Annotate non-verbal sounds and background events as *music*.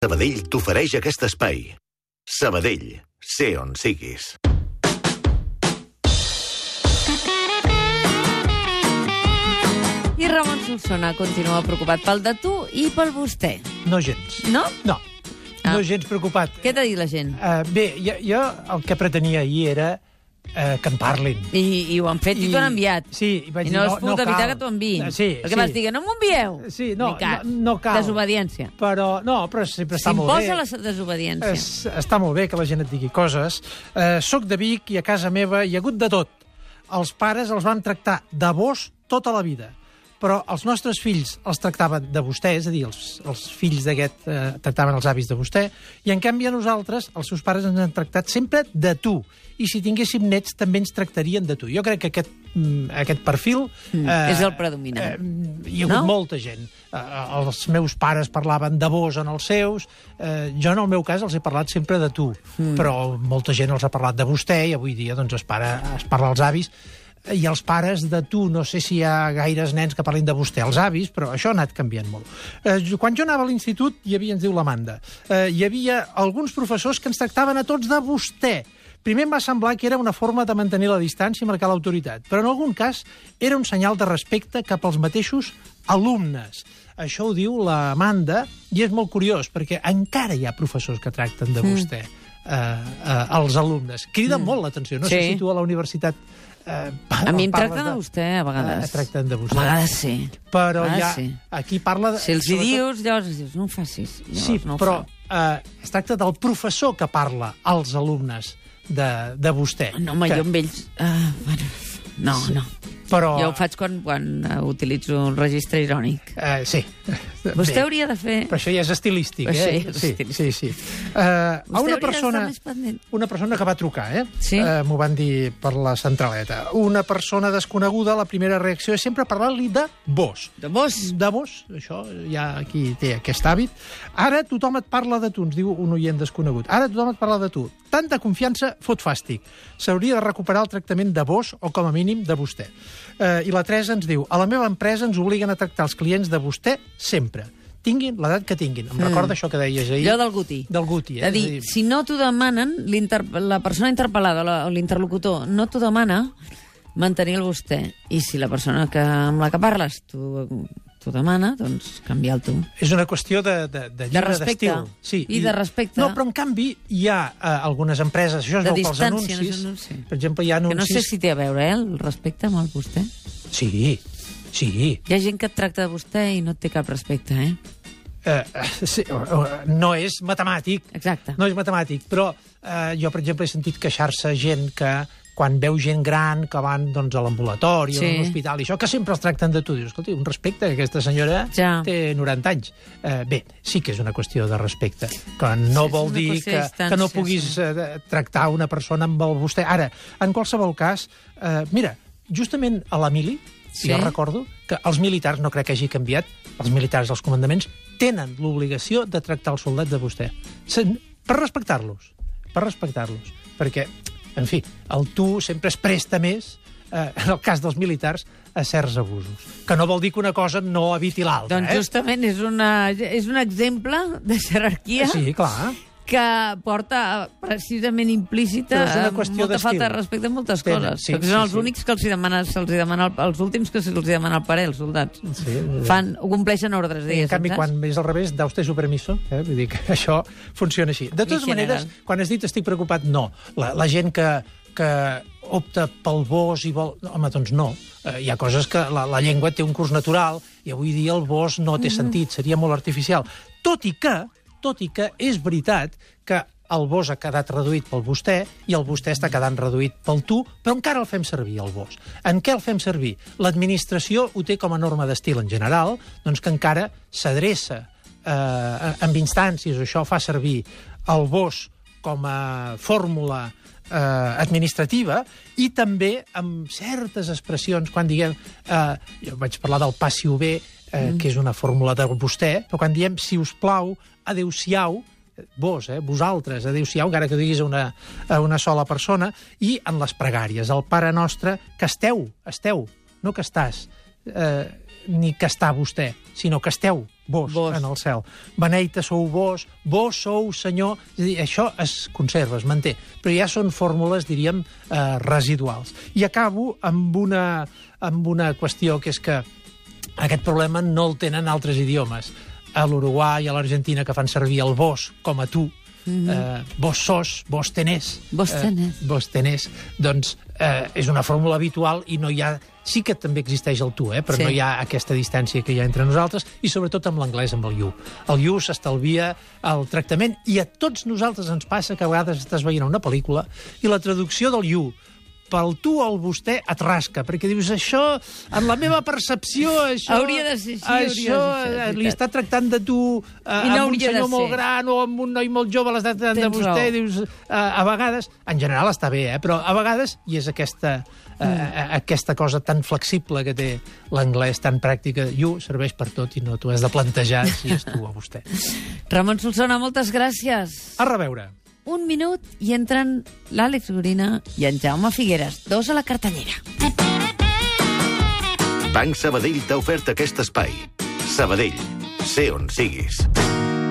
Sabadell t'ofereix aquest espai. Sabadell, sé on siguis. I Ramon Solsona continua preocupat pel de tu i pel vostè. No gens. No? No. Ah. No gens preocupat. Què t'ha dit la gent? Uh, bé, jo, jo el que pretenia ahir era uh, que en parlin. I, I ho han fet i, I- t'ho han enviat. sí, i vaig I dir, no no- has pogut no evitar cal. que t'ho enviïn. Eh, sí, Perquè sí. vas dir que no m'ho envieu. Sí, no, no- no cal. Desobediència. Però, no, però sempre està molt bé. S'imposa la desobediència. Es, està molt bé que la gent et digui coses. Uh, soc de Vic i a casa meva hi ha hagut de tot. Els pares els van tractar de vos tota la vida però els nostres fills els tractaven de vostè, és a dir, els, els fills d'aquest eh, tractaven els avis de vostè, i en canvi a nosaltres, els seus pares ens han tractat sempre de tu. I si tinguéssim nets, també ens tractarien de tu. Jo crec que aquest, mm, aquest perfil... Mm, és el predominant. hi ha hagut No? molta gent. Eh, els meus pares parlaven de vos en els seus, eh, jo en el meu cas els he parlat sempre de tu, mm. però molta gent els ha parlat de vostè i avui dia doncs, es, para, es parla als avis i els pares de tu, no sé si hi ha gaires nens que parlin de vostè, els avis, però això ha anat canviant molt. Eh, quan jo anava a l'institut, hi havia, ens diu l'Amanda, eh, hi havia alguns professors que ens tractaven a tots de vostè. Primer em va semblar que era una forma de mantenir la distància i marcar l'autoritat, però en algun cas era un senyal de respecte cap als mateixos alumnes. Això ho diu l'Amanda, i és molt curiós, perquè encara hi ha professors que tracten de vostè. Eh, eh, els alumnes. Crida mm. molt l'atenció. No Sí. sé si tu a la universitat... Eh, A mi em tracten de vostè, a vegades. Eh, tracten de vostè. A vegades sí. Però Ah, ja, sí. aquí parla... De, Si els hi sobretot- dius, llavors dius, no ho facis. Llavors Sí, no ho però eh, es tracta del professor que parla als alumnes de, de vostè. No, home, que, jo amb ells... Uh, bueno, no, Sí. no. Però, Jo ho faig quan, quan uh, utilitzo un registre irònic. Eh, sí. *laughs* Vostè Bé, hauria de fer... Però això ja és estilístic, Això eh? ja és sí, estilístic. sí, sí. Uh, a una persona... Una persona que va trucar, eh? Sí? Uh, M'ho van dir per la centraleta. Una persona desconeguda, la primera reacció és sempre parlar-li de vos. De vos? De vos, això, ja aquí té aquest hàbit. Ara tothom et parla de tu, ens diu un oient desconegut. Ara tothom et parla de tu. Tanta confiança fot fàstic. S'hauria de recuperar el tractament de vos o, com a mínim, de vostè. Eh, I la Teresa ens diu, a la meva empresa ens obliguen a tractar els clients de vostè sempre. Tinguin l'edat que tinguin. Em recorda això que deies ahir? Mm. Allò del Guti. Del Guti, eh? De dir, És a si no t'ho demanen, la persona interpel·lada o la- o l'interlocutor no t'ho demana, mantenir el vostè. I si la persona que, amb la que parles t'ho t'ho demana, doncs canviar el tu. És una qüestió de, de, de, llibre respecte. d'estil. Sí, I de respecte. No, però en canvi hi ha eh, algunes empreses, això es De veu pels anuncis, no per exemple, hi ha Que no anuncis... sé si té a veure, eh, el respecte amb el vostè. Sí, sí. Hi ha gent que et tracta de vostè i no té cap respecte, eh? Eh, eh, sí no és matemàtic, Exacte. no és matemàtic, però eh, jo, per exemple, he sentit queixar-se gent que quan veu gent gran que van doncs, a l'ambulatori Sí. o a un hospital i això, que sempre els tracten de tu. Dius, escolti, un respecte, que aquesta senyora Ja. té 90 anys. Eh, bé, sí que és una qüestió de respecte, que no Sí, vol dir que, que no puguis sí. eh, tractar una persona amb el vostè. Ara, en qualsevol cas, eh, mira, justament a la mili, Sí. jo recordo que els militars, no crec que hagi canviat, els militars, els comandaments, tenen l'obligació de tractar els soldats de vostè. Per respectar-los. Per respectar-los. Perquè, en fi, el tu sempre es presta més, eh, en el cas dels militars, a certs abusos. Que no vol dir que una cosa no eviti l'altra, Doncs eh? justament és, una, és un exemple de jerarquia Sí, clar. Que porta precisament implícita eh, qüestió molta falta de respecte a moltes Tenen, coses. sí, perquè sí, són els sí. únics que els hi demana, se'ls hi demana el, els últims que se'ls hi demana el parer, els soldats. Sí, Fan, compleixen ordres, I, en diguéssim, canvi, saps? quan és al revés, da usted su permiso. Eh? Vull dir que *laughs* això funciona així. De totes maneres, quan has dit estic preocupat, no. La, la gent que, que opta pel vos i vol... Home, doncs no. Eh, hi ha coses que la, la llengua té un curs natural i avui dia el vos no té sentit, seria molt artificial. Tot i que, tot i que és veritat que el vos ha quedat reduït pel vostè i el vostè està quedant reduït pel tu, però encara el fem servir, el vos. En què el fem servir? L'administració ho té com a norma d'estil en general, doncs que encara s'adreça eh, amb instàncies, això fa servir el vos com a fórmula eh, administrativa i també amb certes expressions, quan diguem... Eh, jo vaig parlar del passi-ho bé, eh, mm. que és una fórmula de vostè, però quan diem si us plau, adeu-siau, vos, eh, vosaltres, adeu-siau, encara que ho diguis a una, a una sola persona, i en les pregàries, el Pare Nostre, que esteu, esteu, no que estàs. Eh, ni que està vostè, sinó que esteu vos, Vos. en el cel. Beneita sou vos, vos sou senyor... És dir, això es conserva, es manté, però ja són fórmules, diríem, eh, residuals. I acabo amb una, amb una qüestió que és que aquest problema no el tenen altres idiomes. A l'Uruguai, a l'Argentina, que fan servir el vos com a tu, mm -hmm. eh, vos sos, vos tenés. Vos tenés. Eh, vos tenés. Doncs eh, és una fórmula habitual i no hi ha... Sí que també existeix el tu, eh, però Sí. sí. no hi ha aquesta distància que hi ha entre nosaltres i sobretot amb l'anglès, amb el you. El you s'estalvia el tractament i a tots nosaltres ens passa que a vegades estàs veient una pel·lícula i la traducció del you pel tu al vostè et rasca, perquè dius, això, en la meva percepció, *laughs* això... Hauria de ser així, hauria de ser Això, eh, li està tractant de tu eh, I no amb un de senyor molt gran o amb un noi molt jove, l'està tractant de Tens vostè, raó. dius, eh, a vegades, en general està bé, eh, però a vegades, i és aquesta, eh, Mm. aquesta cosa tan flexible que té l'anglès, tan pràctica, you serveix per tot i no t'ho has de plantejar si és tu o vostè. *laughs* Ramon Solsona, moltes gràcies. A reveure. Un minut i entren l'Àlex Gorina i en Jaume Figueres, dos a la cartellera. Banc Sabadell t'ha ofert aquest espai. Sabadell, sé on siguis.